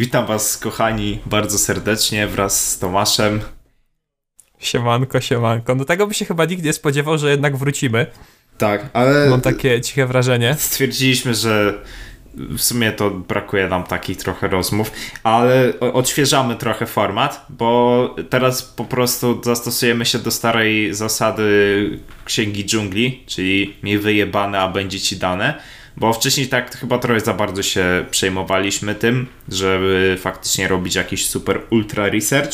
Witam Was, kochani, bardzo serdecznie wraz z Tomaszem. Siemanko, siemanko. No tego by się chyba nikt nie spodziewał, że jednak wrócimy. Tak, ale. Mam takie ciche wrażenie. Stwierdziliśmy, że w sumie to brakuje nam takich trochę rozmów, ale odświeżamy trochę format, bo teraz po prostu zastosujemy się do starej zasady księgi dżungli, czyli mi wyjebane, a będzie ci dane. Bo wcześniej tak chyba trochę za bardzo się przejmowaliśmy tym, żeby faktycznie robić jakiś super ultra research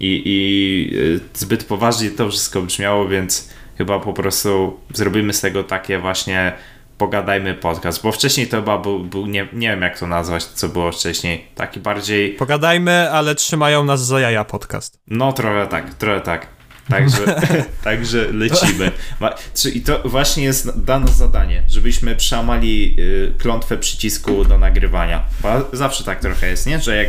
i, i y, zbyt poważnie to wszystko brzmiało, więc chyba po prostu zrobimy z tego takie właśnie pogadajmy podcast, bo wcześniej to chyba był, był nie, nie wiem jak to nazwać, co było wcześniej, taki bardziej... Pogadajmy, ale trzymają nas za jaja podcast. No trochę tak, trochę tak. Także, także lecimy. I to właśnie jest dane zadanie, żebyśmy przełamali y, klątwę przycisku do nagrywania. Bo zawsze tak trochę jest, nie? Że jak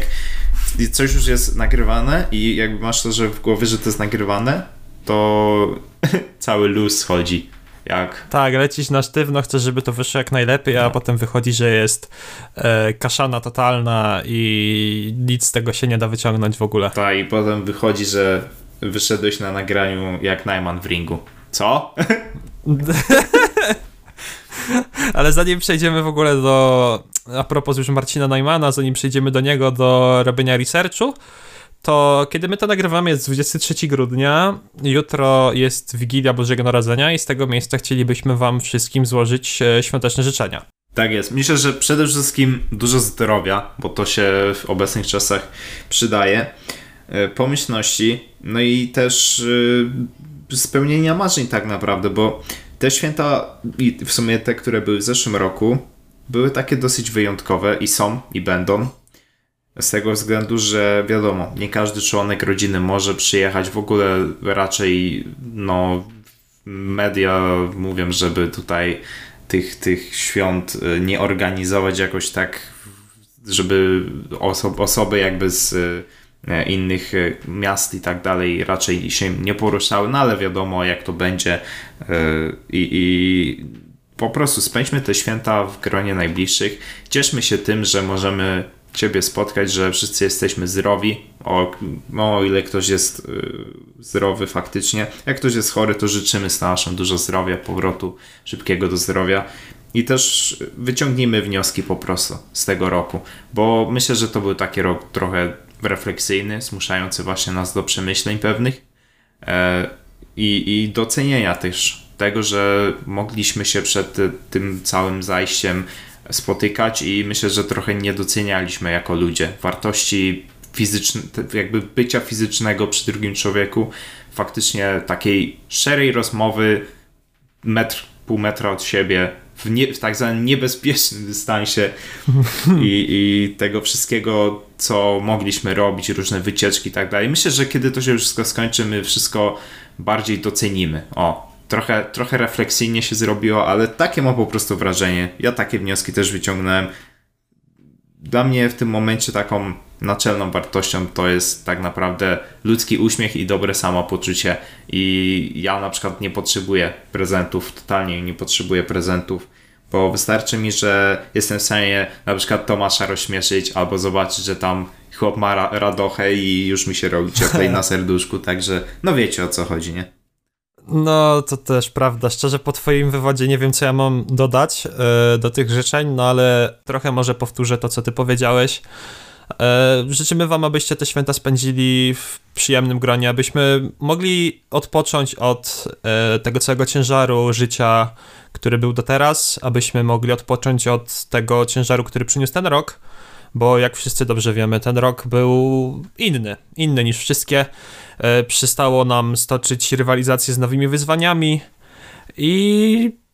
coś już jest nagrywane i jakby masz to, że w głowie, że to jest nagrywane, to cały luz schodzi. Jak? Tak, lecisz na sztywno, chcesz, żeby to wyszło jak najlepiej, a no. potem wychodzi, że jest e, kaszana totalna i nic z tego się nie da wyciągnąć w ogóle. Tak, i potem wychodzi, że wyszedłeś na nagraniu jak Najman w ringu. Co? Ale zanim przejdziemy w ogóle do. A propos już Marcina Najmana, zanim przejdziemy do niego do robienia researchu, to kiedy my to nagrywamy jest 23 grudnia, jutro jest Wigilia Bożego Narodzenia i z tego miejsca chcielibyśmy Wam wszystkim złożyć e, świąteczne życzenia. Tak jest. Myślę, że przede wszystkim dużo zdrowia, bo to się w obecnych czasach przydaje. E, pomyślności, no i też e, spełnienia marzeń tak naprawdę, bo te święta, i w sumie te, które były w zeszłym roku, były takie dosyć wyjątkowe i są, i będą. Z tego względu, że wiadomo, nie każdy członek rodziny może przyjechać. W ogóle raczej no, media mówią, żeby tutaj tych, tych świąt e, nie organizować jakoś tak, żeby oso osoby jakby z innych e, miast i tak dalej raczej się nie poruszały, no ale wiadomo jak to będzie e, i, i po prostu spędźmy te święta w gronie najbliższych. Cieszmy się tym, że możemy Ciebie spotkać, że wszyscy jesteśmy zdrowi. O, no, o ile ktoś jest zdrowy faktycznie. Jak ktoś jest chory, to życzymy naszą dużo zdrowia, powrotu szybkiego do zdrowia. I też wyciągnijmy wnioski po prostu z tego roku, bo myślę, że to był taki rok trochę refleksyjny, zmuszający właśnie nas do przemyśleń pewnych e, i, i docenienia też tego, że mogliśmy się przed tym całym zajściem spotykać i myślę, że trochę nie docenialiśmy jako ludzie wartości fizyczne, jakby bycia fizycznego przy drugim człowieku, faktycznie takiej szczerej rozmowy metr, pół metra od siebie w, nie, w tak zwanym niebezpiecznym dystansie i, i tego wszystkiego, co mogliśmy robić, różne wycieczki i tak dalej. Myślę, że kiedy to się już wszystko skończy, my wszystko bardziej docenimy. O, trochę, trochę refleksyjnie się zrobiło, ale takie mam po prostu wrażenie. Ja takie wnioski też wyciągnąłem. Dla mnie w tym momencie taką naczelną wartością to jest tak naprawdę ludzki uśmiech i dobre samopoczucie. I ja na przykład nie potrzebuję prezentów, totalnie nie potrzebuję prezentów, bo wystarczy mi, że jestem w stanie na przykład Tomasza rozśmieszyć albo zobaczyć, że tam chłop ma radochę i już mi się robi cieplej na serduszku, także no wiecie o co chodzi, nie? No, to też prawda. Szczerze, po Twoim wywodzie nie wiem, co ja mam dodać yy, do tych życzeń, no ale trochę może powtórzę to, co Ty powiedziałeś. E, życzymy Wam, abyście te święta spędzili w przyjemnym gronie, abyśmy mogli odpocząć od e, tego całego ciężaru życia, który był do teraz, abyśmy mogli odpocząć od tego ciężaru, który przyniósł ten rok, bo jak wszyscy dobrze wiemy, ten rok był inny, inny niż wszystkie. E, przystało nam stoczyć rywalizację z nowymi wyzwaniami i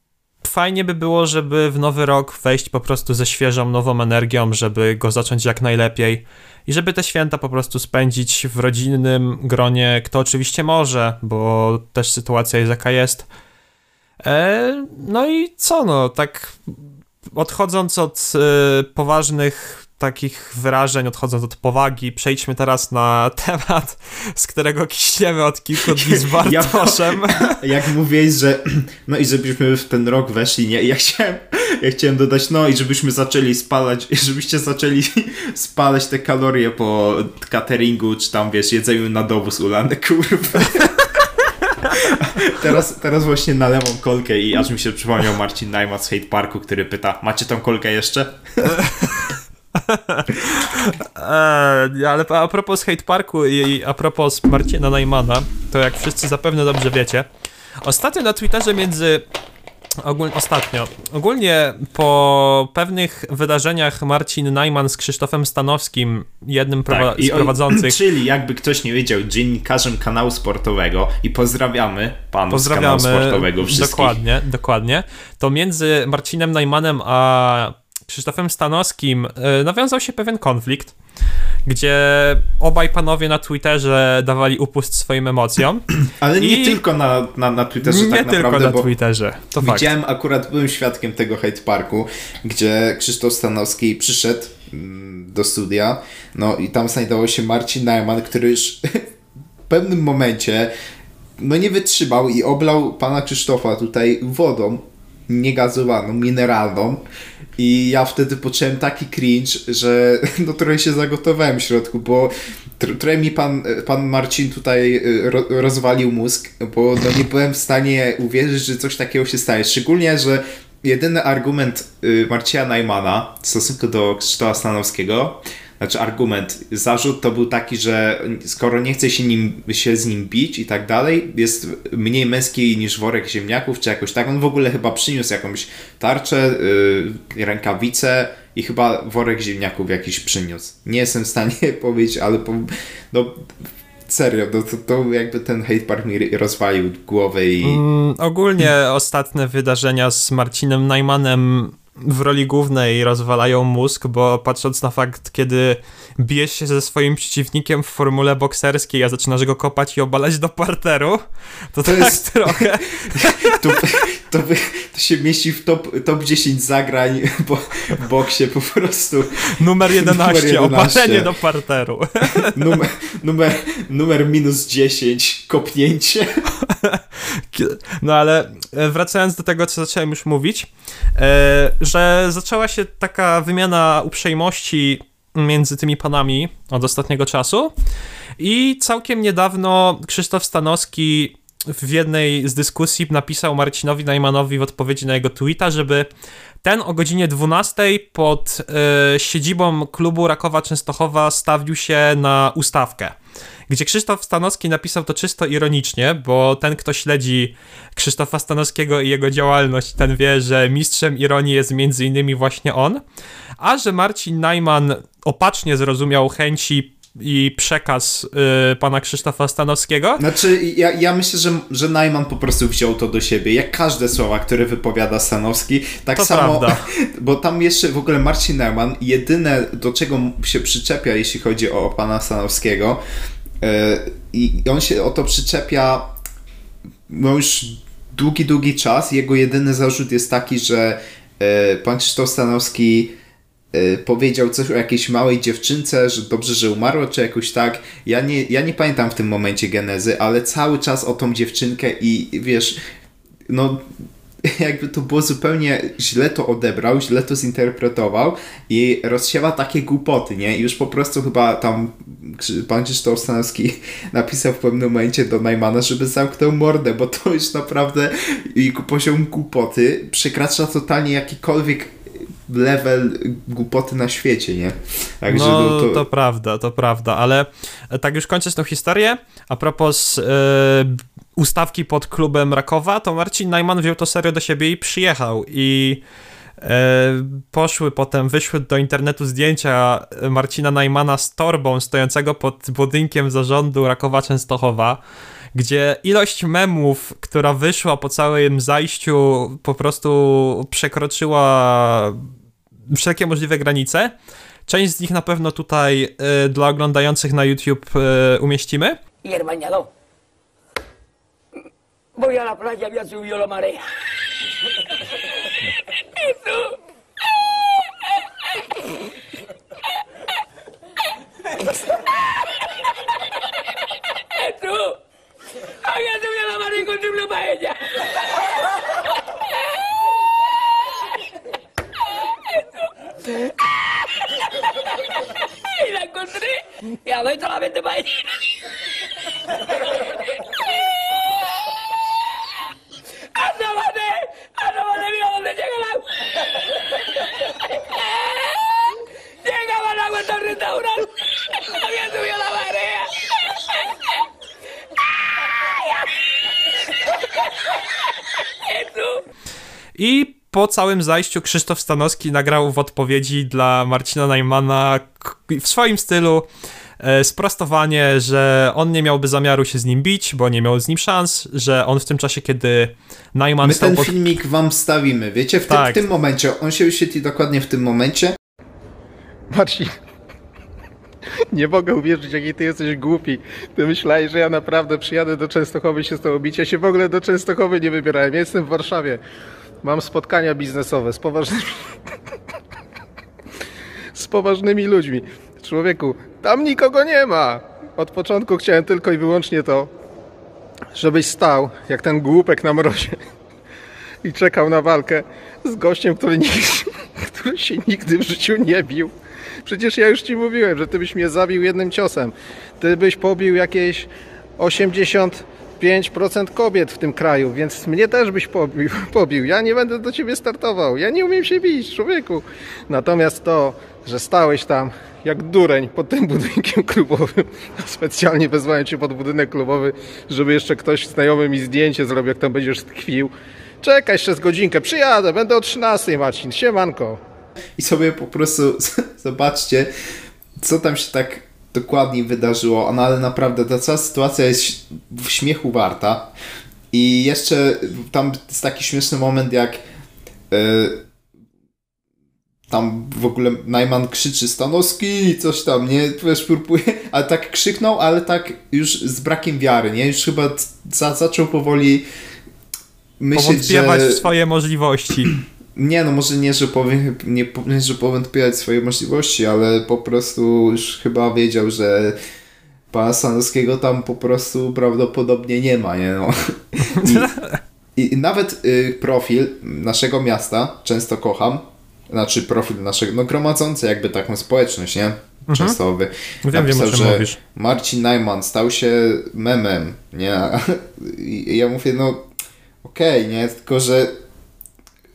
fajnie by było, żeby w nowy rok wejść po prostu ze świeżą, nową energią, żeby go zacząć jak najlepiej i żeby te święta po prostu spędzić w rodzinnym gronie, kto oczywiście może, bo też sytuacja jest jaka jest. E, no i co, no, tak odchodząc od e, poważnych takich wyrażeń, odchodząc od powagi, przejdźmy teraz na temat, z którego kiśniemy od kilku dni z Bartoszem. Ja, jak mówiłeś, że no i żebyśmy w ten rok weszli, nie? Ja chciałem, ja chciałem dodać, no i żebyśmy zaczęli spalać, żebyście zaczęli spalać te kalorie po cateringu, czy tam, wiesz, jedzeniu na dowóz ulane, kurwa. Teraz, teraz właśnie nalewam kolkę i aż mi się przypomniał Marcin Najman z Hate Parku, który pyta, macie tą kolkę jeszcze? Eee, ale a propos Hate Parku i a propos Marcina Najmana, to jak wszyscy zapewne dobrze wiecie, ostatnio na Twitterze między Ogólnie, ostatnio. Ogólnie po pewnych wydarzeniach Marcin Najman z Krzysztofem Stanowskim, jednym tak, z prowadzących. Czyli jakby ktoś nie wiedział, dziennikarzem kanału sportowego i pozdrawiamy panów pozdrawiamy, z kanału sportowego wszystkich. Dokładnie, dokładnie. To między Marcinem Najmanem a Krzysztofem Stanowskim e, nawiązał się pewien konflikt gdzie obaj panowie na Twitterze dawali upust swoim emocjom. Ale nie I... tylko na, na, na Twitterze, nie tak tylko naprawdę, na Twitterze. To widziałem, fakt. akurat byłem świadkiem tego hate parku, gdzie Krzysztof Stanowski przyszedł mm, do studia, no i tam znajdował się Marcin Najman, który już w pewnym momencie no nie wytrzymał i oblał pana Krzysztofa tutaj wodą niegazowaną, mineralną i ja wtedy poczułem taki cringe, że no trochę się zagotowałem w środku, bo trochę mi pan, pan Marcin tutaj y, rozwalił mózg, bo no nie byłem w stanie uwierzyć, że coś takiego się staje. Szczególnie, że jedyny argument y, Marcina Najmana w stosunku do Krzysztofa Stanowskiego znaczy argument, zarzut to był taki, że skoro nie chce się, nim, się z nim bić i tak dalej, jest mniej męski niż worek ziemniaków, czy jakoś tak. On w ogóle chyba przyniósł jakąś tarczę, yy, rękawice i chyba worek ziemniaków jakiś przyniósł. Nie jestem w stanie powiedzieć, ale po, no, serio, no to, to jakby ten hate park mi rozwalił głowę i... Mm, ogólnie ostatnie wydarzenia z Marcinem Najmanem w roli głównej rozwalają mózg, bo patrząc na fakt, kiedy bijesz się ze swoim przeciwnikiem w formule bokserskiej, a zaczynasz go kopać i obalać do parteru, to, to tak jest trochę... to, to, to, się mieści w top, top 10 zagrań bo, w boksie po prostu. Numer 11, numer 11. obalenie do parteru. numer, numer, numer minus 10, kopnięcie. No ale e, wracając do tego, co zacząłem już mówić, e, że zaczęła się taka wymiana uprzejmości między tymi panami od ostatniego czasu i całkiem niedawno Krzysztof Stanowski w jednej z dyskusji napisał Marcinowi Najmanowi w odpowiedzi na jego tweeta, żeby ten o godzinie 12 pod y, siedzibą klubu Rakowa Częstochowa stawił się na ustawkę gdzie Krzysztof Stanowski napisał to czysto ironicznie, bo ten, kto śledzi Krzysztofa Stanowskiego i jego działalność, ten wie, że mistrzem ironii jest między innymi właśnie on, a że Marcin Najman opacznie zrozumiał chęci i przekaz y, pana Krzysztofa Stanowskiego. Znaczy, ja, ja myślę, że, że Najman po prostu wziął to do siebie, jak każde słowa, które wypowiada Stanowski. Tak to samo, prawda. bo tam jeszcze w ogóle Marcin Najman, jedyne do czego się przyczepia, jeśli chodzi o pana Stanowskiego, I on się o to przyczepia no już długi, długi czas. Jego jedyny zarzut jest taki, że e, pan Krzysztof Stanowski e, powiedział coś o jakiejś małej dziewczynce, że dobrze, że umarła, czy jakoś tak. Ja nie, ja nie pamiętam w tym momencie genezy, ale cały czas o tą dziewczynkę i wiesz, no jakby to było zupełnie źle to odebrał, źle to zinterpretował i rozsiewa takie głupoty, nie? I już po prostu chyba tam pan Krzysztof Stanowski napisał w pewnym momencie do Najmana, żeby zamknął mordę, bo to już naprawdę i poziom głupoty przekracza totalnie jakikolwiek level głupoty na świecie, nie? Także no, no, to... to prawda, to prawda, ale tak już kończąc tą historię, a propos yy, ustawki pod klubem Rakowa, to Marcin Najman wziął to serio do siebie i przyjechał i e, poszły potem, wyszły do internetu zdjęcia Marcina Najmana z torbą stojącego pod budynkiem zarządu Rakowa Częstochowa, gdzie ilość memów, która wyszła po całym zajściu po prostu przekroczyła wszelkie możliwe granice. Część z nich na pewno tutaj y, dla oglądających na YouTube y, umieścimy. voy a la playa, había subido la marea. Eso. Eso. Había subido la marea y encontré una paella. Eso. Y la encontré y adentro la vente paella. ¡Mira dónde llega el agua! ¡Llegaba el agua el restaurante! ¡Había subido la marea! I po całym zajściu Krzysztof Stanowski nagrał w odpowiedzi dla Marcina Najmana w swoim stylu sprostowanie, że on nie miałby zamiaru się z nim bić, bo nie miał z nim szans, że on w tym czasie, kiedy Najman My stał ten pod... filmik wam wstawimy, wiecie? W, tym- Tak. w tym momencie, on się wyświetli dokładnie w tym momencie. Marcin, nie mogę uwierzyć, jaki ty jesteś głupi. Ty myślałeś, że ja naprawdę przyjadę do Częstochowy się z tobą bić. Ja się w ogóle do Częstochowy nie wybierałem. Ja jestem w Warszawie. Mam spotkania biznesowe z poważnymi... z poważnymi ludźmi. Człowieku, tam nikogo nie ma. Od początku chciałem tylko i wyłącznie to, żebyś stał jak ten głupek na mrozie i czekał na walkę z gościem, który, który się nigdy w życiu nie bił. Przecież ja już ci mówiłem, że ty byś mnie zabił jednym ciosem. Ty byś pobił jakieś 85% kobiet w tym kraju, więc mnie też byś pobił, pobił. Ja nie będę do ciebie startował. Ja nie umiem się bić, człowieku. Natomiast to, że stałeś tam jak dureń pod tym budynkiem klubowym, specjalnie wezwałem cię pod budynek klubowy, żeby jeszcze ktoś znajomy mi zdjęcie zrobił, jak tam będziesz tkwił. Czekaj jeszcze z godzinkę, przyjadę, będę o 13, Marcin, siemanko. I sobie po prostu zobaczcie, co tam się tak dokładnie wydarzyło. No ale naprawdę ta cała sytuacja jest w śmiechu warta. I jeszcze tam jest taki śmieszny moment, jak yy, tam w ogóle Najman krzyczy Stanowski, coś tam, nie? Wiesz, próbuje, ale tak krzyknął, ale tak już z brakiem wiary, nie? Już chyba za, zaczął powoli myśleć, że... w swoje możliwości. Nie, no może nie, że powiem, nie, nie, że powątpiewać swoje możliwości, ale po prostu już chyba wiedział, że pana Sanowskiego tam po prostu prawdopodobnie nie ma, nie no. I, i nawet y, profil naszego miasta, często kocham, znaczy profil naszego, no gromadzący jakby taką społeczność, nie? Częstowy. Wiem, wiem, napisał, o czym że mówisz. Marcin Najman stał się memem, nie? I ja mówię, no okej, nie? Tylko, że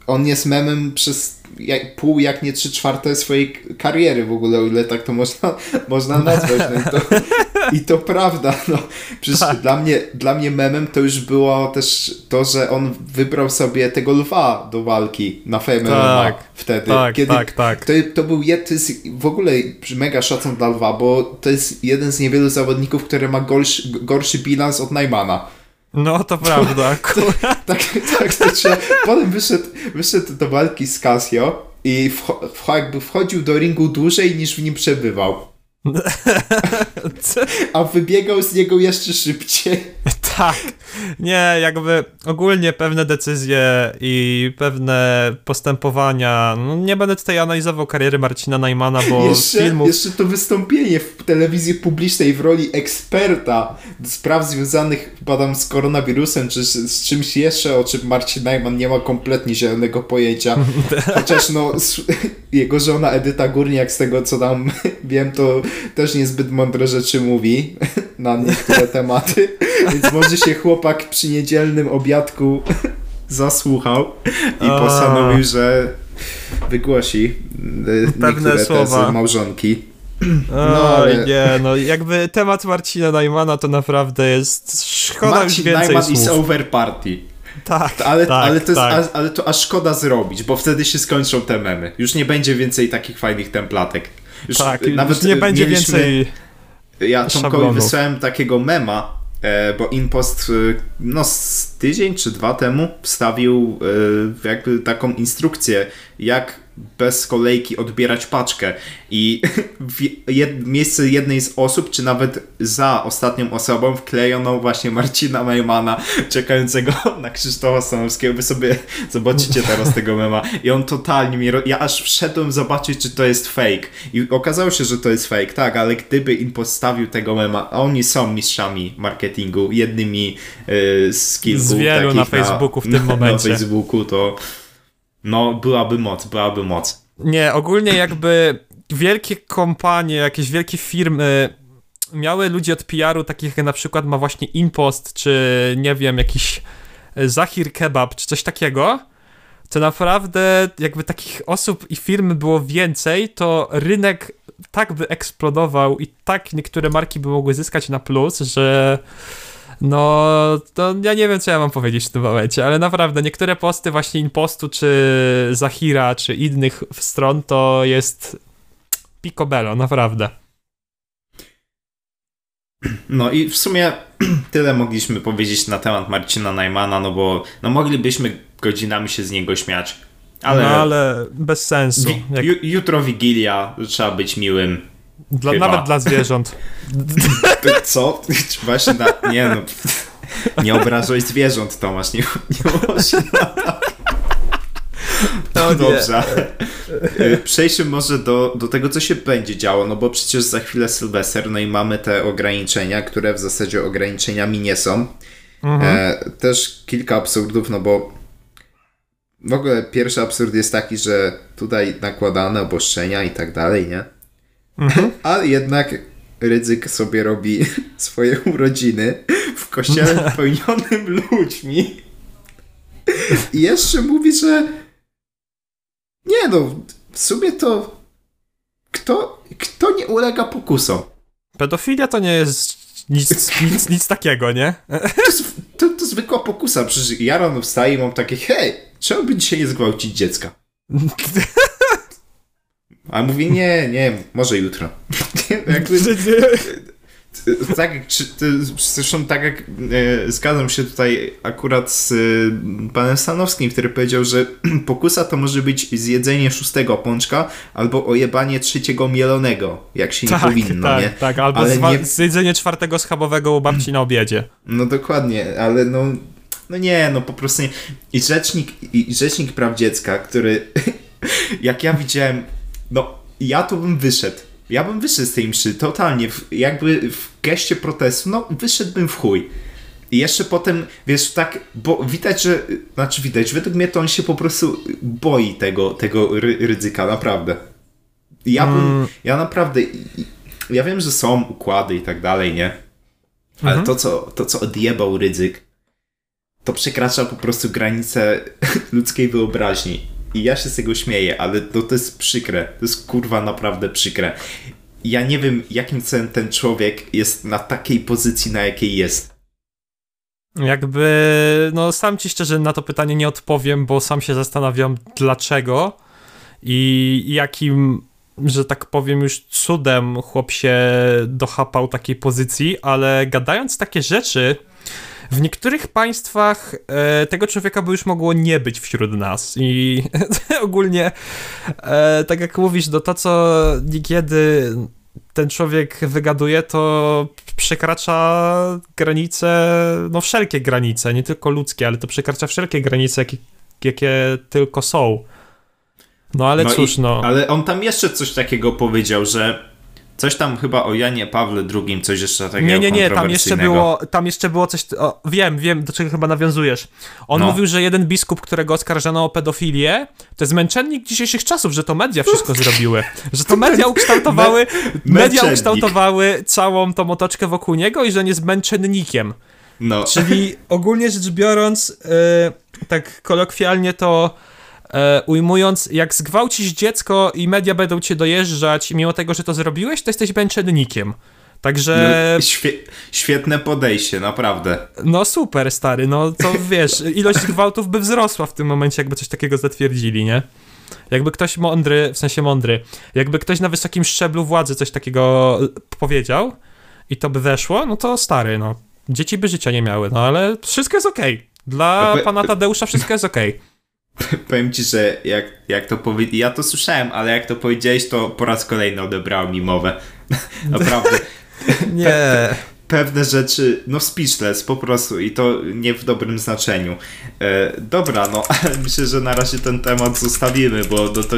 on jest memem przez jak, pół, jak nie trzy czwarte swojej kariery w ogóle, o ile tak to można, można nazwać. No i, to, I to prawda. No. Przecież Tak. dla, mnie, dla mnie memem to już było też to, że on wybrał sobie tego lwa do walki na Fame Tak, wtedy. tak, kiedy tak, tak. To, to był to jest w ogóle mega szacun dla lwa, bo to jest jeden z niewielu zawodników, który ma gorszy, gorszy bilans od Najmana. No to prawda. kur- Tak, tak, to trzeba. Potem wyszedł, wyszedł do walki z Casio i wcho, jakby wchodził do ringu dłużej niż w nim przebywał. A wybiegał z niego jeszcze szybciej. Tak. Nie, jakby ogólnie pewne decyzje i pewne postępowania. No, nie będę tutaj analizował kariery Marcina Najmana, bo Jeszcze, filmów. jeszcze to wystąpienie w telewizji publicznej w roli eksperta spraw związanych chyba tam z koronawirusem, czy z, z czymś jeszcze, o czym Marcin Najman nie ma kompletnie zielonego pojęcia. Chociaż no, jego żona Edyta Górniak, z tego co tam wiem, to też niezbyt mądre rzeczy mówi na niektóre tematy, więc może się chłopak przy niedzielnym obiadku zasłuchał i A. postanowił, że wygłosi y, Pewne niektóre słowa. tezy małżonki. Oj, ale- nie, no jakby temat Marcina Najmana to naprawdę jest szkoda już Marcin więcej Najman is słów. over party. Tak, Ale, tak, ale, to jest, tak. a, ale to aż szkoda zrobić, bo wtedy się skończą te memy. Już nie będzie więcej takich fajnych templatek. Już tak, nawet nie y, będzie mieliśmy- więcej. Ja Tomkowi wysłałem takiego mema, e, bo Inpost y, no tydzień czy dwa temu wstawił y, jakby taką instrukcję, jak bez kolejki odbierać paczkę. I w jed, miejsce jednej z osób, czy nawet za ostatnią osobą wklejono właśnie Marcina Majmana czekającego na Krzysztofa Stanowskiego. Wy sobie zobaczycie teraz tego mema. I on totalnie mi... Ja aż wszedłem zobaczyć, czy to jest fake. I okazało się, że to jest fake, tak, ale gdyby im postawił tego mema, a oni są mistrzami marketingu, jednymi y, z Z wielu na Facebooku w tym na, momencie. Na Facebooku to no byłaby moc, byłaby moc. Nie, ogólnie jakby wielkie kompanie, jakieś wielkie firmy miały ludzi od PR-u, takich jak na przykład ma właśnie Inpost, czy nie wiem, jakiś Zahir Kebab, czy coś takiego, to naprawdę jakby takich osób i firm było więcej, to rynek tak by eksplodował i tak niektóre marki by mogły zyskać na plus, że no, to ja nie wiem, co ja mam powiedzieć w tym momencie, ale naprawdę niektóre posty właśnie Impostu, czy Zahira, czy innych stron to jest picobello, naprawdę. No i w sumie tyle mogliśmy powiedzieć na temat Marcina Najmana, no bo no moglibyśmy godzinami się z niego śmiać. Ale, no, ale bez sensu. Wi- jutro Wigilia, trzeba być miłym. Dla, nawet dla zwierząt. Co? Właśnie na, nie no. Nie obrażaj zwierząt, Tomasz, nie, nie można. No dobrze. ale Przejdźmy może do, do tego, co się będzie działo, no bo przecież za chwilę Sylwester, no i mamy te ograniczenia, które w zasadzie ograniczeniami nie są. E, też kilka absurdów, no bo w ogóle pierwszy absurd jest taki, że tutaj nakładane obostrzenia i tak dalej, nie? A jednak Rydzyk sobie robi swoje urodziny w kościele wypełnionym ludźmi. I jeszcze mówi, że nie no, w sumie to kto, kto nie ulega pokusom? Pedofilia to nie jest nic, nic, nic takiego, nie? To, to, to zwykła pokusa. Przecież ja rano wstaję i mam takie, hej, czemu by dzisiaj nie zgwałcić dziecka? A mówi, nie, nie, może jutro. Jakby, tak, czy, zresztą tak jak e, zgadzam się tutaj akurat z e, panem Stanowskim, który powiedział, że pokusa to może być zjedzenie szóstego pączka albo ojebanie trzeciego mielonego, jak się nie powinno, tak, nie? tak, albo Ale zwa- nie- zjedzenie czwartego schabowego u babci na obiedzie. No dokładnie, ale no, no nie, no po prostu nie. I rzecznik, i rzecznik praw dziecka, który jak ja widziałem, no ja to bym wyszedł. Ja bym wyszedł z tej mszy, totalnie, w, jakby w geście protestu, no wyszedłbym w chuj. I jeszcze potem, wiesz, tak, bo widać, że, znaczy widać, według mnie to on się po prostu boi tego, tego ry, ryzyka, naprawdę. Ja bym, ja naprawdę, ja wiem, że są układy i tak dalej, nie? Ale to, co, to, co odjebał ryzyk, to przekracza po prostu granicę ludzkiej wyobraźni. I ja się z tego śmieję, ale to, to jest przykre. To jest kurwa naprawdę przykre. Ja nie wiem, jakim celem ten człowiek jest na takiej pozycji, na jakiej jest. Jakby, no sam ci szczerze na to pytanie nie odpowiem, bo sam się zastanawiam dlaczego i jakim, że tak powiem, już cudem chłop się dochapał takiej pozycji, ale gadając takie rzeczy, w niektórych państwach e, tego człowieka by już mogło nie być wśród nas i ogólnie, e, tak jak mówisz, no to co niekiedy ten człowiek wygaduje, to przekracza granice, no wszelkie granice, nie tylko ludzkie, ale to przekracza wszelkie granice, jakie, jakie tylko są. No ale No cóż, i, no. Ale on tam jeszcze coś takiego powiedział, że coś tam chyba o Janie Pawle II, coś jeszcze takiego Nie, nie, nie, tam jeszcze było, tam jeszcze było coś, o, wiem, wiem, do czego chyba nawiązujesz. On No. mówił, że jeden biskup, którego oskarżano o pedofilię, to jest męczennik dzisiejszych czasów, że to media wszystko zrobiły. Że to media ukształtowały, media męczennik. ukształtowały całą tą otoczkę wokół niego i że on jest męczennikiem. No. Czyli ogólnie rzecz biorąc, e, tak kolokwialnie to e, ujmując, jak zgwałcisz dziecko i media będą cię dojeżdżać, mimo tego, że to zrobiłeś, to jesteś męczennikiem. Także, No, świe, świetne podejście, naprawdę. no super, stary, no to wiesz, ilość gwałtów by wzrosła w tym momencie, jakby coś takiego zatwierdzili, nie? Jakby ktoś mądry, w sensie mądry, jakby ktoś na wysokim szczeblu władzy coś takiego powiedział i to by weszło, no to stary, no. Dzieci by życia nie miały, no ale wszystko jest okej. Dla No, pe- pana Tadeusza wszystko jest okej. Powiem ci, że jak, jak to powie... Ja to słyszałem, ale jak to powiedziałeś, to po raz kolejny odebrało mi mowę. Naprawdę. Nie. Pewne rzeczy, no speechless po prostu i to nie w dobrym znaczeniu. E, dobra, no ale myślę, że na razie ten temat zostawimy, bo no, to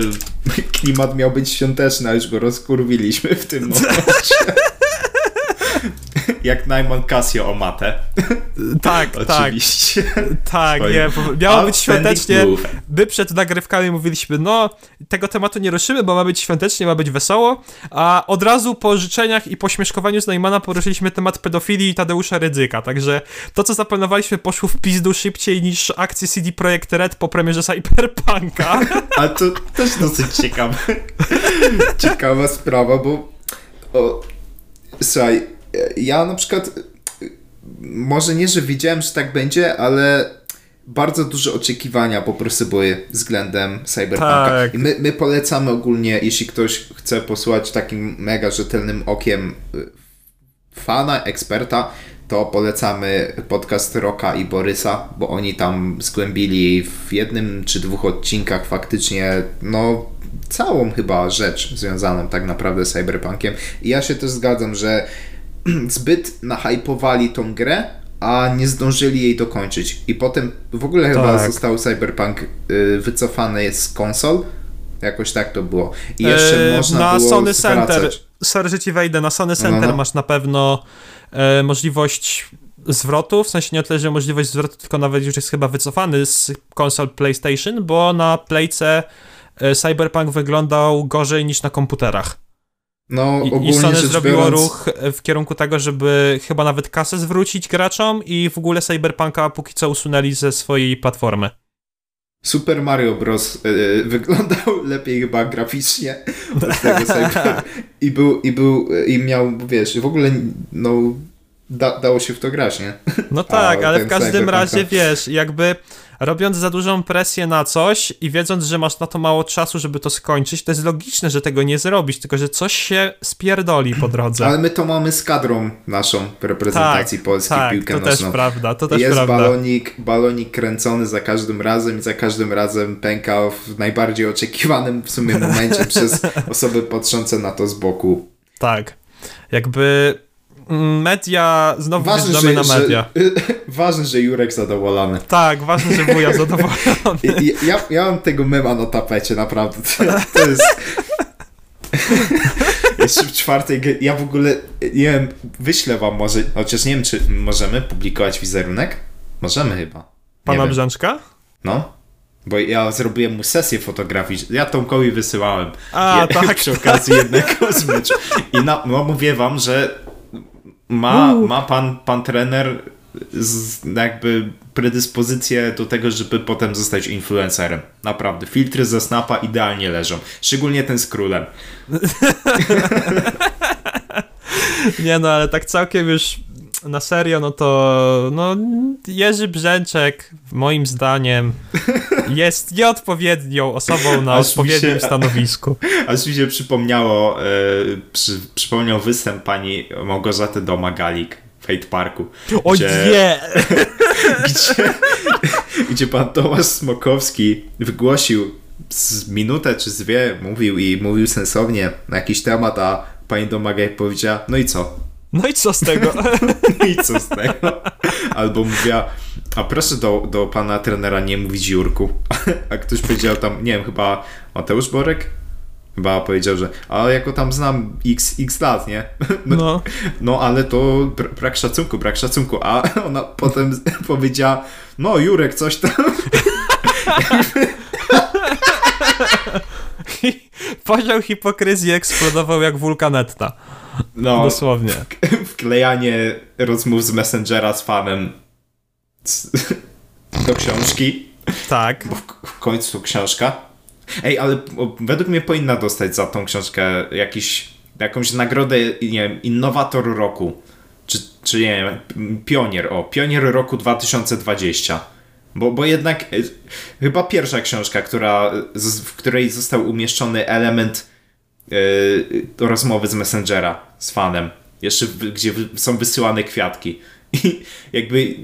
klimat miał być świąteczny, a już go rozkurwiliśmy w tym momencie. Jak Najman Casio o matę. Tak, tak, Oczywiście. tak, Swoim nie, miało być świątecznie. move. My przed nagrywkami mówiliśmy, no, tego tematu nie ruszymy, bo ma być świątecznie, ma być wesoło, a od razu po życzeniach i po śmieszkowaniu z Neymana poruszyliśmy temat pedofilii i Tadeusza Rydzyka, także to, co zaplanowaliśmy, poszło w pizdu szybciej niż akcje CD Projekt Red po premierze Cyberpunka. Ale to też dosyć ciekawe. ciekawa sprawa, bo o, słuchaj, ja na przykład może nie, że wiedziałem, że tak będzie, ale bardzo duże oczekiwania po prostu były względem Cyberpunka. Tak. I my, my polecamy ogólnie, jeśli ktoś chce posłuchać takim mega rzetelnym okiem y, fana, eksperta, to polecamy podcast Roka i Borysa, bo oni tam zgłębili w jednym czy dwóch odcinkach faktycznie, no, całą chyba rzecz związaną tak naprawdę z Cyberpunkiem. I ja się też zgadzam, że zbyt nahypowali tą grę, a nie zdążyli jej dokończyć. I potem w ogóle chyba Tak. został Cyberpunk y, wycofany z konsol. Jakoś tak to było. I jeszcze E, można na było Sony Center, zwracać. sorry, że ci wejdę, na Sony Center no. masz na pewno e, możliwość zwrotu, w sensie nie tyle, że możliwość zwrotu, tylko nawet już jest chyba wycofany z konsol PlayStation, bo na Playce e, Cyberpunk wyglądał gorzej niż na komputerach. No, I, ogólnie i Sony zrobiło biorąc, ruch e, w kierunku tego, żeby chyba nawet kasę zwrócić graczom i w ogóle Cyberpunka póki co usunęli ze swojej platformy. Super Mario Bros. y, wyglądał lepiej chyba graficznie od tego Cyber. I był, i był, i miał, wiesz, w ogóle, no, da, dało się w to grać, nie? No tak, ale w każdym Cyberpunk razie wiesz, jakby robiąc za dużą presję na coś i wiedząc, że masz na to mało czasu, żeby to skończyć, to jest logiczne, że tego nie zrobisz, tylko że coś się spierdoli po drodze. Ale my to mamy z kadrą naszą reprezentacji Polski w tak, piłkę to nożną. też prawda, to też Jest prawda. balonik, balonik kręcony za każdym razem i za każdym razem pęka w najbardziej oczekiwanym w sumie momencie przez osoby patrzące na to z boku. Tak. Jakby media, znowu Ważne, że, na media. że, ważne, że Jurek zadowolony. Tak, ważne, że wuja zadowolony. I- Ja, ja mam tego mema na tapecie, naprawdę. To, to jest... Jeszcze w czwartej, ja w ogóle, nie wiem, wyślę wam może, chociaż nie wiem, czy możemy publikować wizerunek? Możemy chyba. Nie Pana wiem. Brzęczka? No. Bo ja zrobiłem mu sesję fotograficzną. Ja Tomkowi wysyłałem. A, Je- tak. Przy okazji jednego z meczu. I na, no mówię wam, że ma, ma pan, pan trener z, jakby predyspozycję do tego, żeby potem zostać influencerem. Naprawdę. Filtry ze Snapa idealnie leżą. Szczególnie ten z królem. Nie no, ale tak całkiem już na serio, no to no Jerzy Brzęczek moim zdaniem jest nieodpowiednią osobą na Aż odpowiednim się- stanowisku. Aż mi się przypomniało, e, przy, przypomniał występ pani Małgorzaty Domagalik w Hate Parku. O gdzie- nie! gdzie, gdzie pan Tomasz Smokowski wygłosił z minutę czy z dwie, mówił i mówił sensownie na jakiś temat, a pani Domagaj powiedziała, no i co? No i co z tego? No i co z tego? Albo mówiła, a proszę do, do pana trenera nie mówić Jurku. A ktoś powiedział tam, nie wiem, chyba Mateusz Borek? Chyba powiedział, że a jako tam znam x, x lat, nie? No. No ale to br- brak szacunku, brak szacunku. A ona potem powiedziała, no Jurek, coś tam. Poziom hipokryzji eksplodował jak wulkanetta. No, Dosłownie. wklejanie rozmów z Messengera z fanem do książki. Tak. Bo w, końcu książka. Ej, ale według mnie powinna dostać za tą książkę jakiś, jakąś nagrodę, nie wiem, innowator roku. Czy, czy nie wiem, pionier, o, pionier roku 2020. Bo, bo jednak y, chyba pierwsza książka, która, w której został umieszczony element rozmowy z Messengera z fanem. Jeszcze gdzie są wysyłane kwiatki. I jakby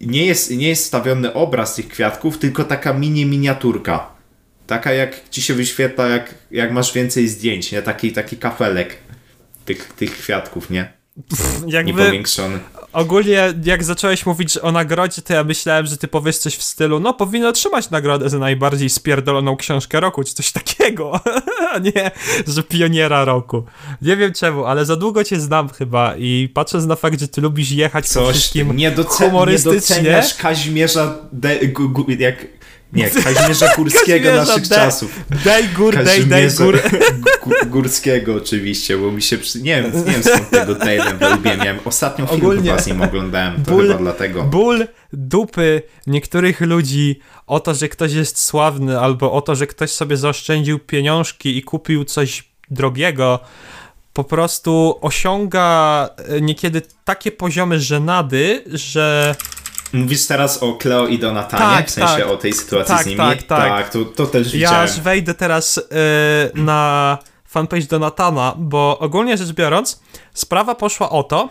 nie jest, nie jest stawiony obraz tych kwiatków, tylko taka mini miniaturka. Taka jak ci się wyświetla, jak, jak masz więcej zdjęć, nie? Taki, taki kafelek tych, tych kwiatków, nie? Jakby Niepowiększony. Ogólnie jak zacząłeś mówić o nagrodzie, to ja myślałem, że ty powiesz coś w stylu, no powinno otrzymać nagrodę za najbardziej spierdoloną książkę roku, czy coś takiego, a nie, że pioniera roku. Nie wiem czemu, ale za długo cię znam chyba i patrząc na fakt, że ty lubisz jechać po Coś wszystkim nie, docen- nie humorystycznie, doceniasz Kazimierza de- gu- gu- jak nie, Kazimierza Górskiego Kazimierza naszych de- czasów. daj gór, daj, daj Kazimierza gór. Gó- Górskiego oczywiście, bo mi się przy... nie, wiem, nie wiem skąd tego Taylem lubię. Miałem ostatnią film Ogólnie chyba z nim oglądałem, to ból- chyba dlatego. Ból dupy niektórych ludzi o to, że ktoś jest sławny, albo o to, że ktoś sobie zaoszczędził pieniążki i kupił coś drogiego, po prostu osiąga e, niekiedy takie poziomy żenady, że Mówisz teraz o Cleo i Donatanie, Tak, w sensie tak. o tej sytuacji Tak, z nimi? tak, tak. to, to też ja widziałem. aż wejdę teraz e, na fanpage Donatana, bo ogólnie rzecz biorąc, sprawa poszła o to,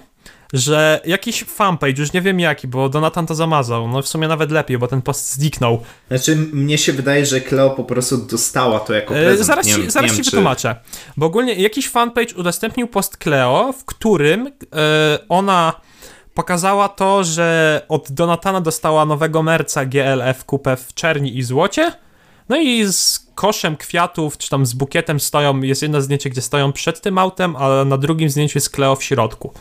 że jakiś fanpage, już nie wiem jaki, bo Donatan to zamazał, no w sumie nawet lepiej, bo ten post zniknął. Znaczy, mnie się wydaje, że Cleo po prostu dostała to jako E, prezent. zaraz nie, ci, zaraz nie ci czy- wytłumaczę. Bo ogólnie jakiś fanpage udostępnił post Cleo, w którym e, ona pokazała to, że od Donatana dostała nowego merca GLF kupę w czerni i złocie. No i z koszem kwiatów, czy tam z bukietem stoją, jest jedno zdjęcie, gdzie stoją przed tym autem, a na drugim zdjęciu jest Cleo w środku.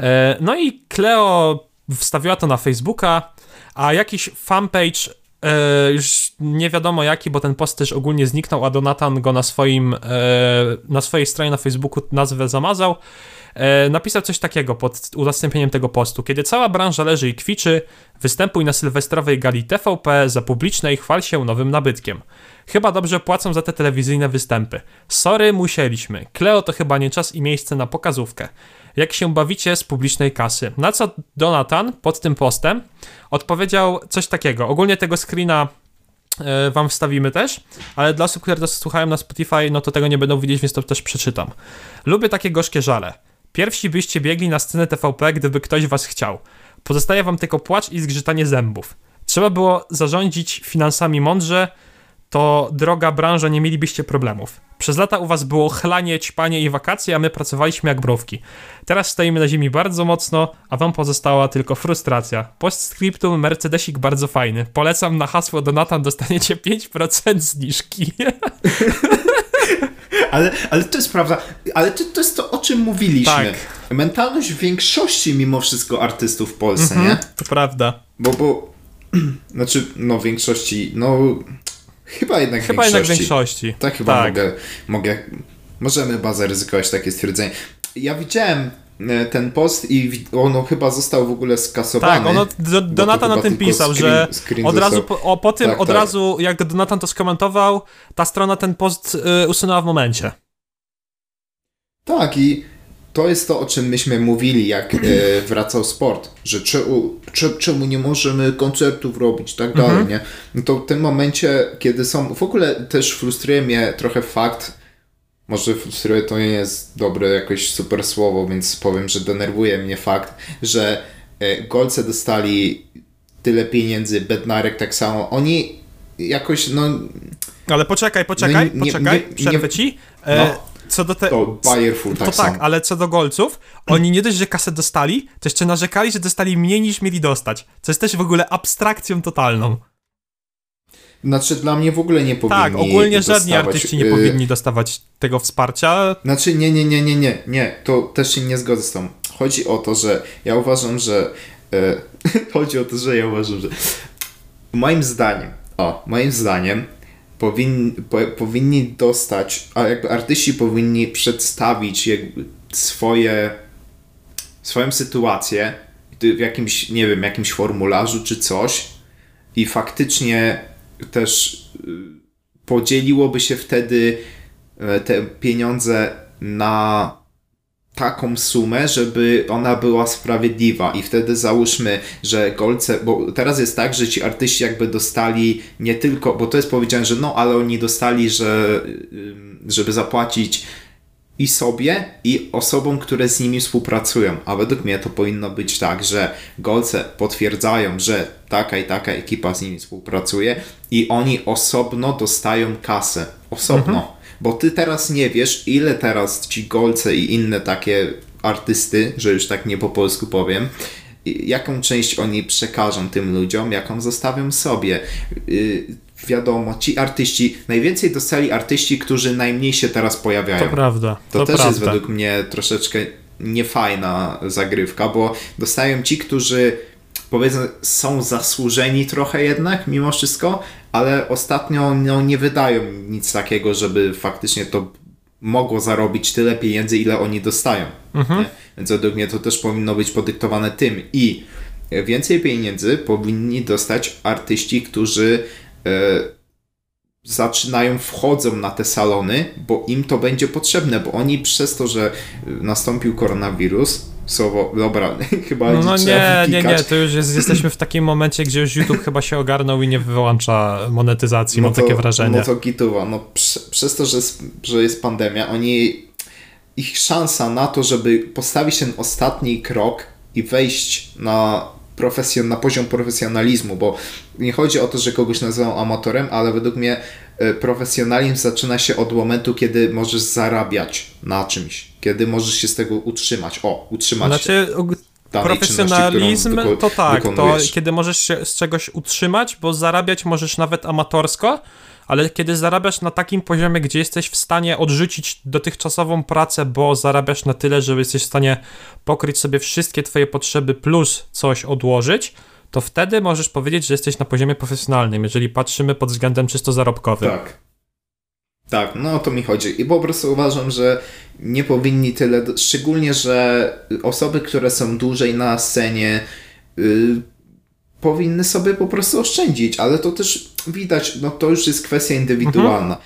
E, No i Cleo wstawiła to na Facebooka, a jakiś fanpage, e, już nie wiadomo jaki, bo ten post też ogólnie zniknął, a Donatan go na swoim, e, na swojej stronie na Facebooku nazwę zamazał, e, napisał coś takiego pod udostępnieniem tego postu. Kiedy cała branża leży i kwiczy, występuj na sylwestrowej gali TVP za publiczne i chwal się nowym nabytkiem. Chyba dobrze płacą za te telewizyjne występy. Sorry, musieliśmy. Kleo to chyba nie czas i miejsce na pokazówkę. Jak się bawicie z publicznej kasy? Na co Donatan pod tym postem odpowiedział coś takiego. Ogólnie tego screena e, wam wstawimy też, ale dla osób, które to słuchają na Spotify, no to tego nie będą widzieć, więc to też przeczytam. Lubię takie gorzkie żale. Pierwsi byście biegli na scenę TVP, gdyby ktoś was chciał. Pozostaje wam tylko płacz i zgrzytanie zębów. Trzeba było zarządzić finansami mądrze, to droga branża, nie mielibyście problemów. Przez lata u was było chlanie, ćpanie i wakacje, a my pracowaliśmy jak mrówki. Teraz stoimy na ziemi bardzo mocno, a wam pozostała tylko frustracja. Postscriptum Mercedesik bardzo fajny. Polecam na hasło Donatan dostaniecie 5% zniżki. Ale, ale to jest prawda, ale to, to jest to, o czym mówiliśmy. Tak. Mentalność większości mimo wszystko artystów w Polsce, nie? to prawda. Bo, bo, znaczy, no większości, no chyba jednak Chyba większości. jednak większości. Tak chyba Tak. Mogę, mogę, możemy chyba zaryzykować takie stwierdzenie. Ja widziałem e, ten post i ono chyba został w ogóle skasowany. Tak, ono, do, Donatan chyba tym pisał, screen- że screen od razu po, o, po tym, Tak, od tak. razu jak Donatan to skomentował, ta strona ten post y, usunęła w momencie. Tak, i to jest to, o czym myśmy mówili, jak e, wracał sport, że czemu, cze- czemu nie możemy koncertów robić, tak dalej, Mhm. nie? No to w tym momencie, kiedy są, w ogóle też frustruje mnie trochę fakt, może frustruje to nie jest dobre jakoś super słowo, więc powiem, że denerwuje mnie fakt, że e, Golce dostali tyle pieniędzy, Bednarek tak samo, oni jakoś, no, Ale poczekaj, poczekaj, No nie- poczekaj, nie- przerwę nie- ci. E, No. Co do te... to Bayerful To tak tak, ale co do golców, oni nie dość, że kasę dostali, to jeszcze narzekali, że dostali mniej niż mieli dostać. Co jest też w ogóle abstrakcją totalną. Znaczy dla mnie w ogóle nie powinni Tak, ogólnie żadni dostawać, artyści nie y, powinni dostawać tego wsparcia. Znaczy nie, nie, nie, nie, nie, nie, to też się nie zgodzę z tą. Chodzi o to, że ja uważam, że e, chodzi o to, że ja uważam, że moim zdaniem, o, moim zdaniem powinni, po, powinni dostać, a jakby artyści powinni przedstawić jakby swoje swoją sytuację w jakimś, nie wiem, jakimś formularzu czy coś i faktycznie też y, podzieliłoby się wtedy e, te pieniądze na taką sumę, żeby ona była sprawiedliwa i wtedy załóżmy, że golce, bo teraz jest tak, że ci artyści jakby dostali nie tylko, bo to jest powiedziane, że no, ale oni dostali, że żeby zapłacić i sobie, i osobom, które z nimi współpracują. A według mnie to powinno być tak, że golce potwierdzają, że taka i taka ekipa z nimi współpracuje i oni osobno dostają kasę. Osobno. Bo ty teraz nie wiesz, ile teraz ci golce i inne takie artysty, że już tak nie po polsku powiem, jaką część oni przekażą tym ludziom, jaką zostawią sobie. Yy, wiadomo, ci artyści, najwięcej dostali artyści, którzy najmniej się teraz pojawiają. To prawda. To, to też prawda. jest według mnie troszeczkę niefajna zagrywka, bo dostają ci, którzy powiedzmy są zasłużeni trochę jednak mimo wszystko, ale ostatnio no, nie wydają nic takiego, żeby faktycznie to mogło zarobić tyle pieniędzy, ile oni dostają. Mhm. Więc według mnie to też powinno być podyktowane tym. I więcej pieniędzy powinni dostać artyści, którzy e, zaczynają, wchodzą na te salony, bo im to będzie potrzebne, bo oni przez to, że nastąpił koronawirus, słowo, dobra, chyba No, no nie, nie, nie, to już jest, jesteśmy w takim momencie, gdzie już YouTube chyba się ogarnął i nie wyłącza monetyzacji, mam takie wrażenie. No to gituwa. No, prze, przez to, że jest, że jest pandemia, oni ich szansa na to, żeby postawić ten ostatni krok i wejść na, profesjon, na poziom profesjonalizmu, bo nie chodzi o to, że kogoś nazywam amatorem, ale według mnie e, profesjonalizm zaczyna się od momentu, kiedy możesz zarabiać na czymś, kiedy możesz się z tego utrzymać. O, utrzymać się. Znaczy, danej profesjonalizm to tak, to kiedy możesz się z czegoś utrzymać, bo zarabiać możesz nawet amatorsko, ale kiedy zarabiasz na takim poziomie, gdzie jesteś w stanie odrzucić dotychczasową pracę, bo zarabiasz na tyle, że jesteś w stanie pokryć sobie wszystkie twoje potrzeby plus coś odłożyć, to wtedy możesz powiedzieć, że jesteś na poziomie profesjonalnym, jeżeli patrzymy pod względem czysto zarobkowym. Tak. Tak, no o to mi chodzi. I po prostu uważam, że nie powinni tyle, szczególnie, że osoby, które są dłużej na scenie, y, powinny sobie po prostu oszczędzić, ale to też widać, no to już jest kwestia indywidualna.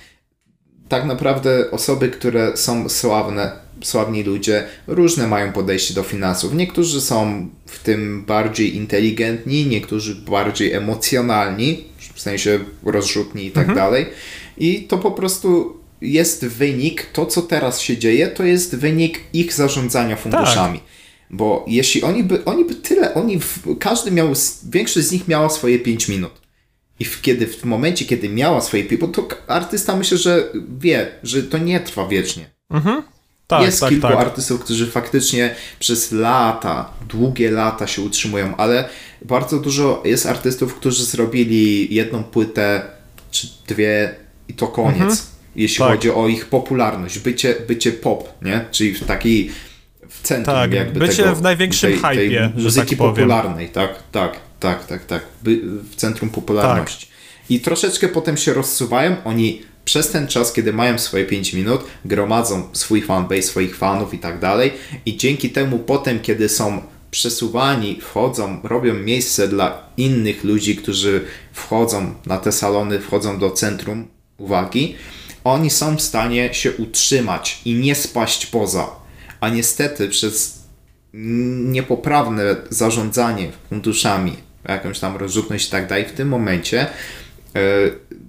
Tak naprawdę osoby, które są sławne, sławni ludzie, różne mają podejście do finansów. Niektórzy są w tym bardziej inteligentni, niektórzy bardziej emocjonalni, w sensie rozrzutni i tak dalej. I to po prostu jest wynik, to co teraz się dzieje, to jest wynik ich zarządzania funduszami. Bo jeśli oni by, oni by tyle, oni, każdy miał, większość z nich miała swoje 5 minut. I w, kiedy, w momencie, kiedy miała swoje 5 bo to artysta myślę, że wie, że to nie trwa wiecznie. tak, jest tak, kilku tak. artystów, którzy faktycznie przez lata, długie lata się utrzymują, ale bardzo dużo jest artystów, którzy zrobili jedną płytę czy dwie i to koniec. Jeśli Tak. chodzi o ich popularność, bycie, bycie pop, nie? Czyli w takiej w centrum Tak, jakby bycie tego, w największym tej, tej hypie, że muzyki tak popularnej, tak, tak, tak, tak, tak, By, w centrum popularności. Tak. I troszeczkę potem się rozsuwają, oni przez ten czas, kiedy mają swoje 5 minut, gromadzą swój fanbase, swoich fanów i tak dalej i dzięki temu potem, kiedy są przesuwani, wchodzą, robią miejsce dla innych ludzi, którzy wchodzą na te salony, wchodzą do centrum uwagi, oni są w stanie się utrzymać i nie spaść poza. A niestety przez niepoprawne zarządzanie funduszami, jakąś tam rozrzutność i tak dalej, w tym momencie e,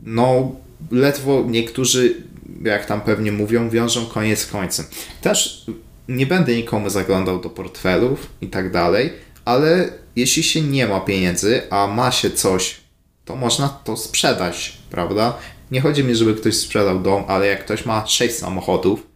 no ledwo niektórzy, jak tam pewnie mówią, wiążą koniec z końcem. Też nie będę nikomu zaglądał do portfelów i tak dalej, ale jeśli się nie ma pieniędzy, a ma się coś, to można to sprzedać, prawda? Nie chodzi mi, żeby ktoś sprzedał dom, ale jak ktoś ma 6 samochodów,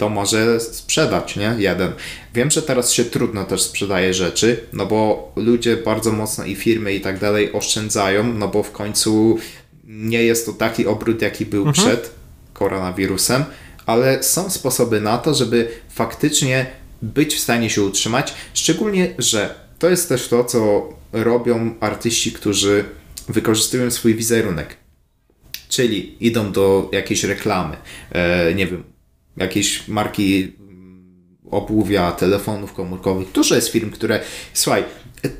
to może sprzedać, nie? Jeden. Wiem, że teraz się trudno też sprzedaje rzeczy, no bo ludzie bardzo mocno i firmy i tak dalej oszczędzają, no bo w końcu nie jest to taki obrót, jaki był przed koronawirusem, ale są sposoby na to, żeby faktycznie być w stanie się utrzymać, szczególnie, że to jest też to, co robią artyści, którzy wykorzystują swój wizerunek. Czyli idą do jakiejś reklamy, e, nie wiem, jakiejś marki mm, obuwia, telefonów komórkowych. Dużo jest firm, które. Słuchaj,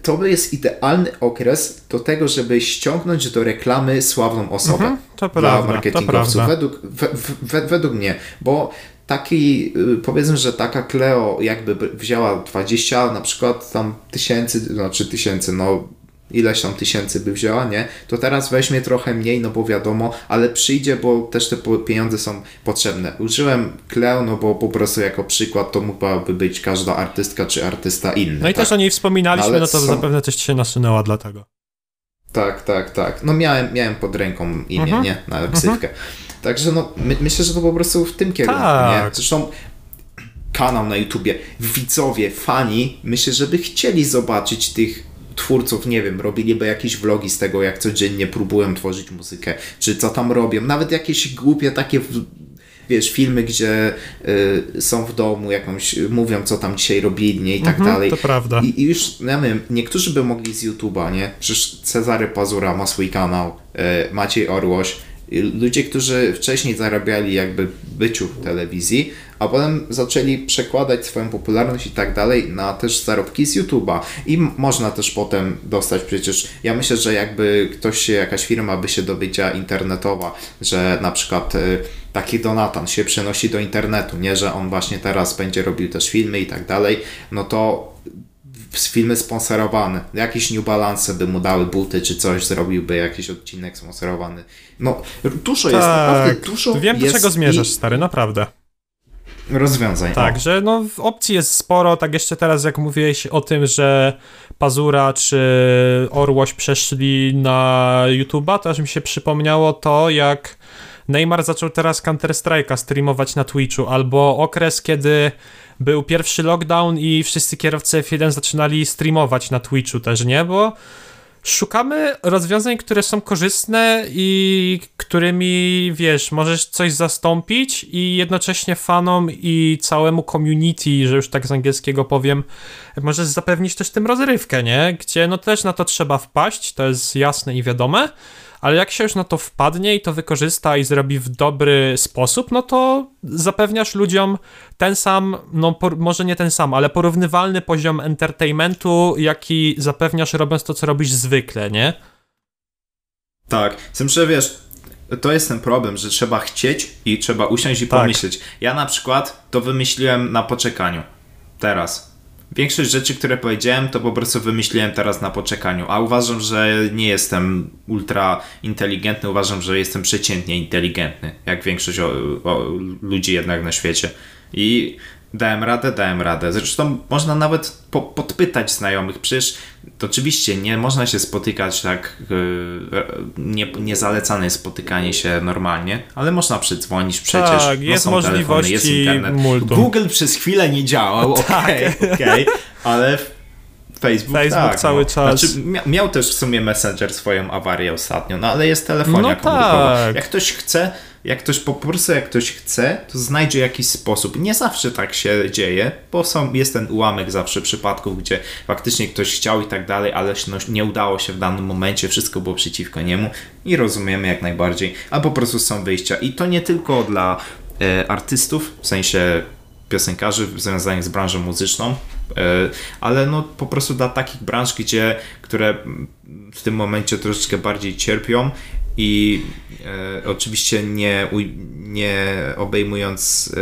to jest idealny okres do tego, żeby ściągnąć do reklamy sławną osobę. Mhm, to dla prawda, to marketingowców. prawda. Według, we, we, według mnie, bo taki, y, powiedzmy, że taka Cleo jakby by wzięła 20 na przykład tam tysięcy, znaczy tysięcy, no ileś tam tysięcy by wzięła, nie? To teraz weźmie trochę mniej, no bo wiadomo, ale przyjdzie, bo też te pieniądze są potrzebne. Użyłem Cleo, no bo po prostu jako przykład to mogłaby być każda artystka czy artysta inny. No i tak? też o niej wspominaliśmy, Ale no to są- zapewne też ci się nasunęła dlatego. Tak, tak, tak. No miałem, miałem pod ręką imię, Mhm. nie? Na ksywkę. Także no, my, myślę, że to po prostu w tym kierunku, Tak. nie? Zresztą kanał na YouTubie, widzowie, fani, myślę, żeby chcieli zobaczyć tych twórców, nie wiem, robiliby jakieś vlogi z tego, jak codziennie próbują tworzyć muzykę, czy co tam robią, nawet jakieś głupie takie wiesz, filmy, gdzie y, są w domu, jakąś, mówią, co tam dzisiaj robili, nie, i tak Mhm, dalej. to prawda. I, I już, ja wiem, niektórzy by mogli z YouTube'a, nie? Przecież Cezary Pazura ma swój kanał, y, Maciej Orłoś, ludzie, którzy wcześniej zarabiali jakby byciu w telewizji, a potem zaczęli przekładać swoją popularność i tak dalej na też zarobki z YouTube'a. I można też potem dostać przecież, ja myślę, że jakby ktoś się, jakaś firma by się dowiedziała internetowa, że na przykład y, taki Donatan się przenosi do internetu, nie, że on właśnie teraz będzie robił też filmy i tak dalej, no to filmy sponsorowane. Jakieś New Balance by mu dały buty czy coś, zrobiłby jakiś odcinek sponsorowany. No, dużo jest, naprawdę dużo Tak, wiem do czego zmierzasz, i stary, naprawdę. rozwiązań. Tak, o. że no opcji jest sporo, tak jeszcze teraz jak mówiłeś o tym, że Pazura czy Orłoś przeszli na YouTube'a, to aż mi się przypomniało to, jak Neymar zaczął teraz Counter-Strike'a streamować na Twitchu, albo okres, kiedy był pierwszy lockdown i wszyscy kierowcy F1 zaczynali streamować na Twitchu też, nie? Bo szukamy rozwiązań, które są korzystne i którymi, wiesz, możesz coś zastąpić i jednocześnie fanom i całemu community, że już tak z angielskiego powiem, możesz zapewnić też tym rozrywkę, nie? Gdzie no też na to trzeba wpaść, to jest jasne i wiadome, ale jak się już na to wpadnie i to wykorzysta i zrobi w dobry sposób, no to zapewniasz ludziom ten sam, no por, może nie ten sam, ale porównywalny poziom entertainmentu, jaki zapewniasz robiąc to, co robisz zwykle, nie? Tak, z tym, że wiesz, to jest ten problem, że trzeba chcieć i trzeba usiąść i Tak. pomyśleć. Ja na przykład to wymyśliłem na poczekaniu. Teraz. Większość rzeczy, które powiedziałem, to po prostu wymyśliłem teraz na poczekaniu, a uważam, że nie jestem ultra inteligentny, uważam, że jestem przeciętnie inteligentny, jak większość o, o, ludzi jednak na świecie. I dałem radę, dałem radę. Zresztą można nawet po, podpytać znajomych. Przecież to oczywiście nie można się spotykać tak, yy, nie, niezalecane jest spotykanie się normalnie, ale można przydzwonić przecież. Tak, no jest telefony, możliwości jest internet. multum. Google przez chwilę nie działał, okej, okej, ale Facebook, Facebook tak, cały no. czas. Znaczy, mia- miał też w sumie Messenger swoją awarię ostatnio, no ale jest telefonia No komórkowa. tak. Jak ktoś chce, jak ktoś po prostu jak ktoś chce, to znajdzie jakiś sposób. Nie zawsze tak się dzieje, bo są, jest ten ułamek zawsze przypadków, gdzie faktycznie ktoś chciał i tak dalej, ale no, nie udało się w danym momencie, wszystko było przeciwko niemu i rozumiemy jak najbardziej, a po prostu są wyjścia. I to nie tylko dla e, artystów, w sensie piosenkarzy związanych z branżą muzyczną, e, ale no po prostu dla takich branż, gdzie, które w tym momencie troszeczkę bardziej cierpią i e, oczywiście nie, uj- nie obejmując e,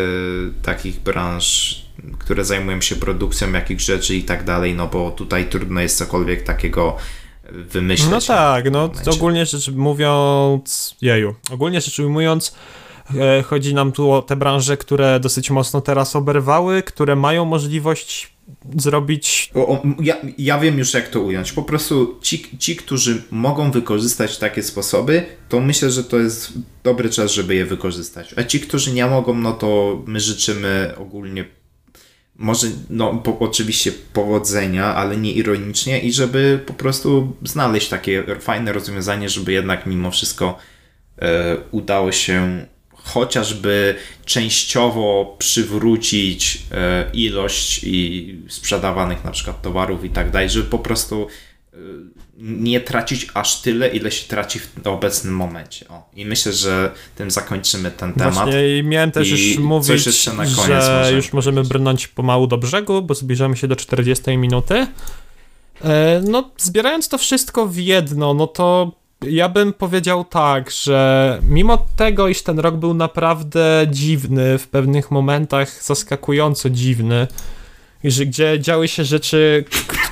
takich branż, które zajmują się produkcją jakichś rzeczy i tak dalej, no bo tutaj trudno jest cokolwiek takiego wymyśleć. No tak, no ogólnie rzecz mówiąc, jeju, ogólnie rzecz ujmując, chodzi nam tu o te branże, które dosyć mocno teraz oberwały, które mają możliwość zrobić O, o, ja, ja wiem już jak to ująć. Po prostu ci, ci, którzy mogą wykorzystać takie sposoby, to myślę, że to jest dobry czas, żeby je wykorzystać. A ci, którzy nie mogą, no to my życzymy ogólnie może, no po, oczywiście powodzenia, ale nie ironicznie i żeby po prostu znaleźć takie fajne rozwiązanie, żeby jednak mimo wszystko e, udało się chociażby częściowo przywrócić e, ilość i sprzedawanych na przykład towarów i tak dalej, żeby po prostu e, nie tracić aż tyle, ile się traci w obecnym momencie. O. I myślę, że tym zakończymy ten temat. I miałem też I już mówić, jeszcze na koniec że możemy już możemy brnąć pomału do brzegu, bo zbliżamy się do 40 minuty. E, No, zbierając to wszystko w jedno, no to ja bym powiedział tak, że mimo tego, iż ten rok był naprawdę dziwny, w pewnych momentach zaskakująco dziwny, że gdzie działy się rzeczy,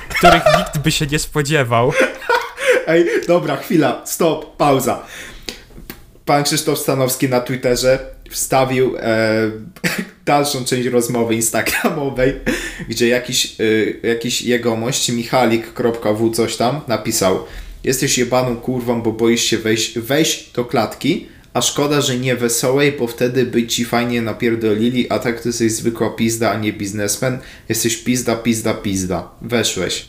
których nikt by się nie spodziewał. Ej, dobra, chwila, stop, pauza. Pan Krzysztof Stanowski na Twitterze wstawił e, dalszą część rozmowy instagramowej, gdzie jakiś, e, jakiś jegomość, michalik.w coś tam, napisał Jesteś jebaną kurwą, bo boisz się wejść, wejść do klatki, a szkoda, że nie wesołej, bo wtedy by ci fajnie napierdolili, a tak to jesteś zwykła pizda, a nie biznesmen. Jesteś pizda, pizda, pizda. Weszłeś.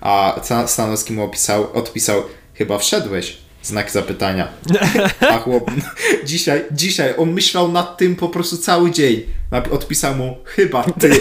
A Sta- Stanowski mu opisał, odpisał, chyba wszedłeś. Znak zapytania. A chłop, dzisiaj, dzisiaj, on myślał nad tym po prostu cały dzień. Odpisał mu, chyba ty.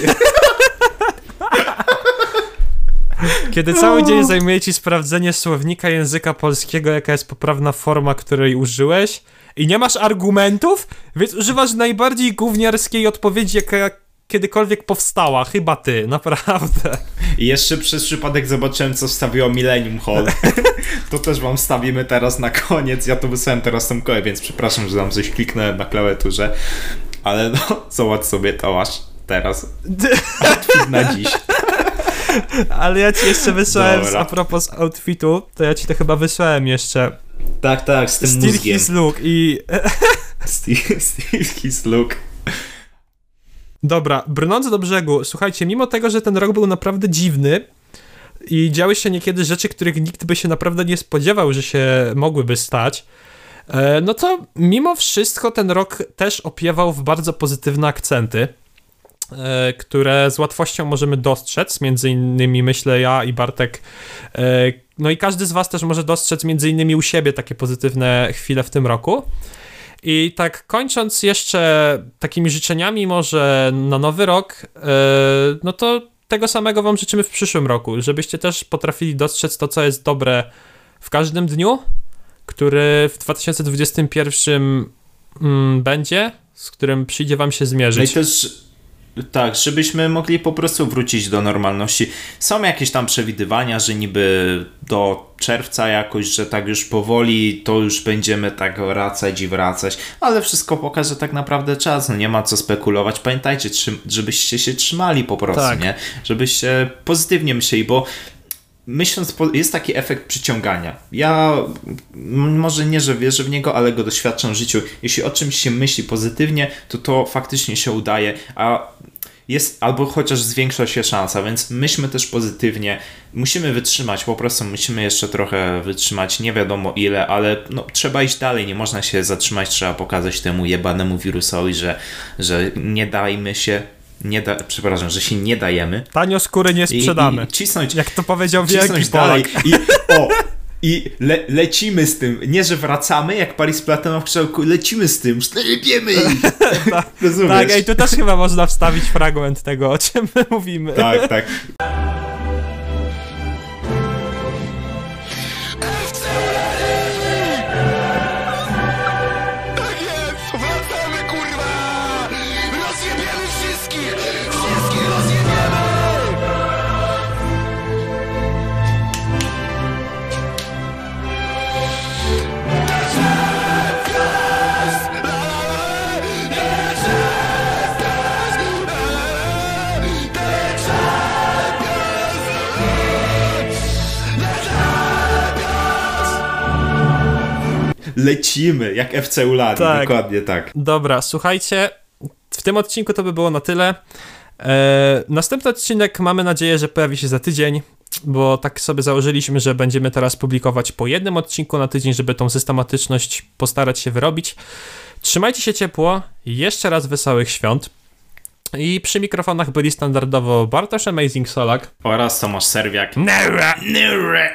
Kiedy cały dzień zajmuje ci sprawdzenie słownika języka polskiego, jaka jest poprawna forma, której użyłeś i nie masz argumentów, więc używasz najbardziej gówniarskiej odpowiedzi, jaka kiedykolwiek powstała. Chyba ty, naprawdę. I jeszcze przez przypadek zobaczyłem, co wstawiło Millennium Hall. to też wam wstawimy teraz na koniec. Ja to wysłałem teraz tą kołem, więc przepraszam, że tam coś kliknąłem na klawiaturze. Ale no, zobacz sobie to masz teraz. Outfit na dziś. Ale ja ci jeszcze wysłałem, Dobra. a propos outfitu, to ja ci to chyba wysłałem jeszcze. Tak, tak, z tym mózgiem. his look i... Steve his look. Dobra, brnąc do brzegu, słuchajcie, mimo tego, że ten rok był naprawdę dziwny i działy się niekiedy rzeczy, których nikt by się naprawdę nie spodziewał, że się mogłyby stać, e, no to mimo wszystko ten rok też opiewał w bardzo pozytywne akcenty, które z łatwością możemy dostrzec, między innymi myślę ja i Bartek, e, no i każdy z was też może dostrzec między innymi u siebie takie pozytywne chwile w tym roku. I tak kończąc jeszcze takimi życzeniami może na nowy rok, e, no to tego samego wam życzymy w przyszłym roku, żebyście też potrafili dostrzec to, co jest dobre w każdym dniu, który w 2021 mm, będzie, z którym przyjdzie wam się No i zmierzyć. też tak, żebyśmy mogli po prostu wrócić do normalności. Są jakieś tam przewidywania, że niby do czerwca jakoś, że tak już powoli to już będziemy tak wracać i wracać, ale wszystko pokaże tak naprawdę czas, no nie ma co spekulować. Pamiętajcie, żebyście się trzymali po prostu, Tak. nie? Żebyście pozytywnie myśleli, bo myśląc, jest taki efekt przyciągania. Ja może nie, że wierzę w niego, ale go doświadczam w życiu. Jeśli o czymś się myśli pozytywnie, to to faktycznie się udaje, a jest albo chociaż zwiększa się szansa, więc myślmy też pozytywnie. Musimy wytrzymać, po prostu musimy jeszcze trochę wytrzymać, nie wiadomo ile, ale no, trzeba iść dalej, nie można się zatrzymać, trzeba pokazać temu jebanemu wirusowi, że, że nie dajmy się, nie da, przepraszam, że się nie dajemy. Tanio skóry nie I- sprzedamy. I, cisnąć, Jak to powiedział wielki. Polak. I, o, i le, lecimy z tym. Nie, że wracamy, jak Paris Platyna w kształku, lecimy z tym, szlepiemy ich. Rozumiesz? Tak, ej, tu też chyba można wstawić fragment tego, o czym my mówimy. tak, tak. Tak Lecimy, jak FC Ulani, Tak. dokładnie tak. Dobra, słuchajcie, w tym odcinku to by było na tyle. E, następny odcinek mamy nadzieję, że pojawi się za tydzień, bo tak sobie założyliśmy, że będziemy teraz publikować po jednym odcinku na tydzień, żeby tą systematyczność postarać się wyrobić. Trzymajcie się ciepło, jeszcze raz wesołych świąt. I przy mikrofonach byli standardowo Bartosz Amazing Solak Oraz Tomasz Serwiak. Nara! Nure.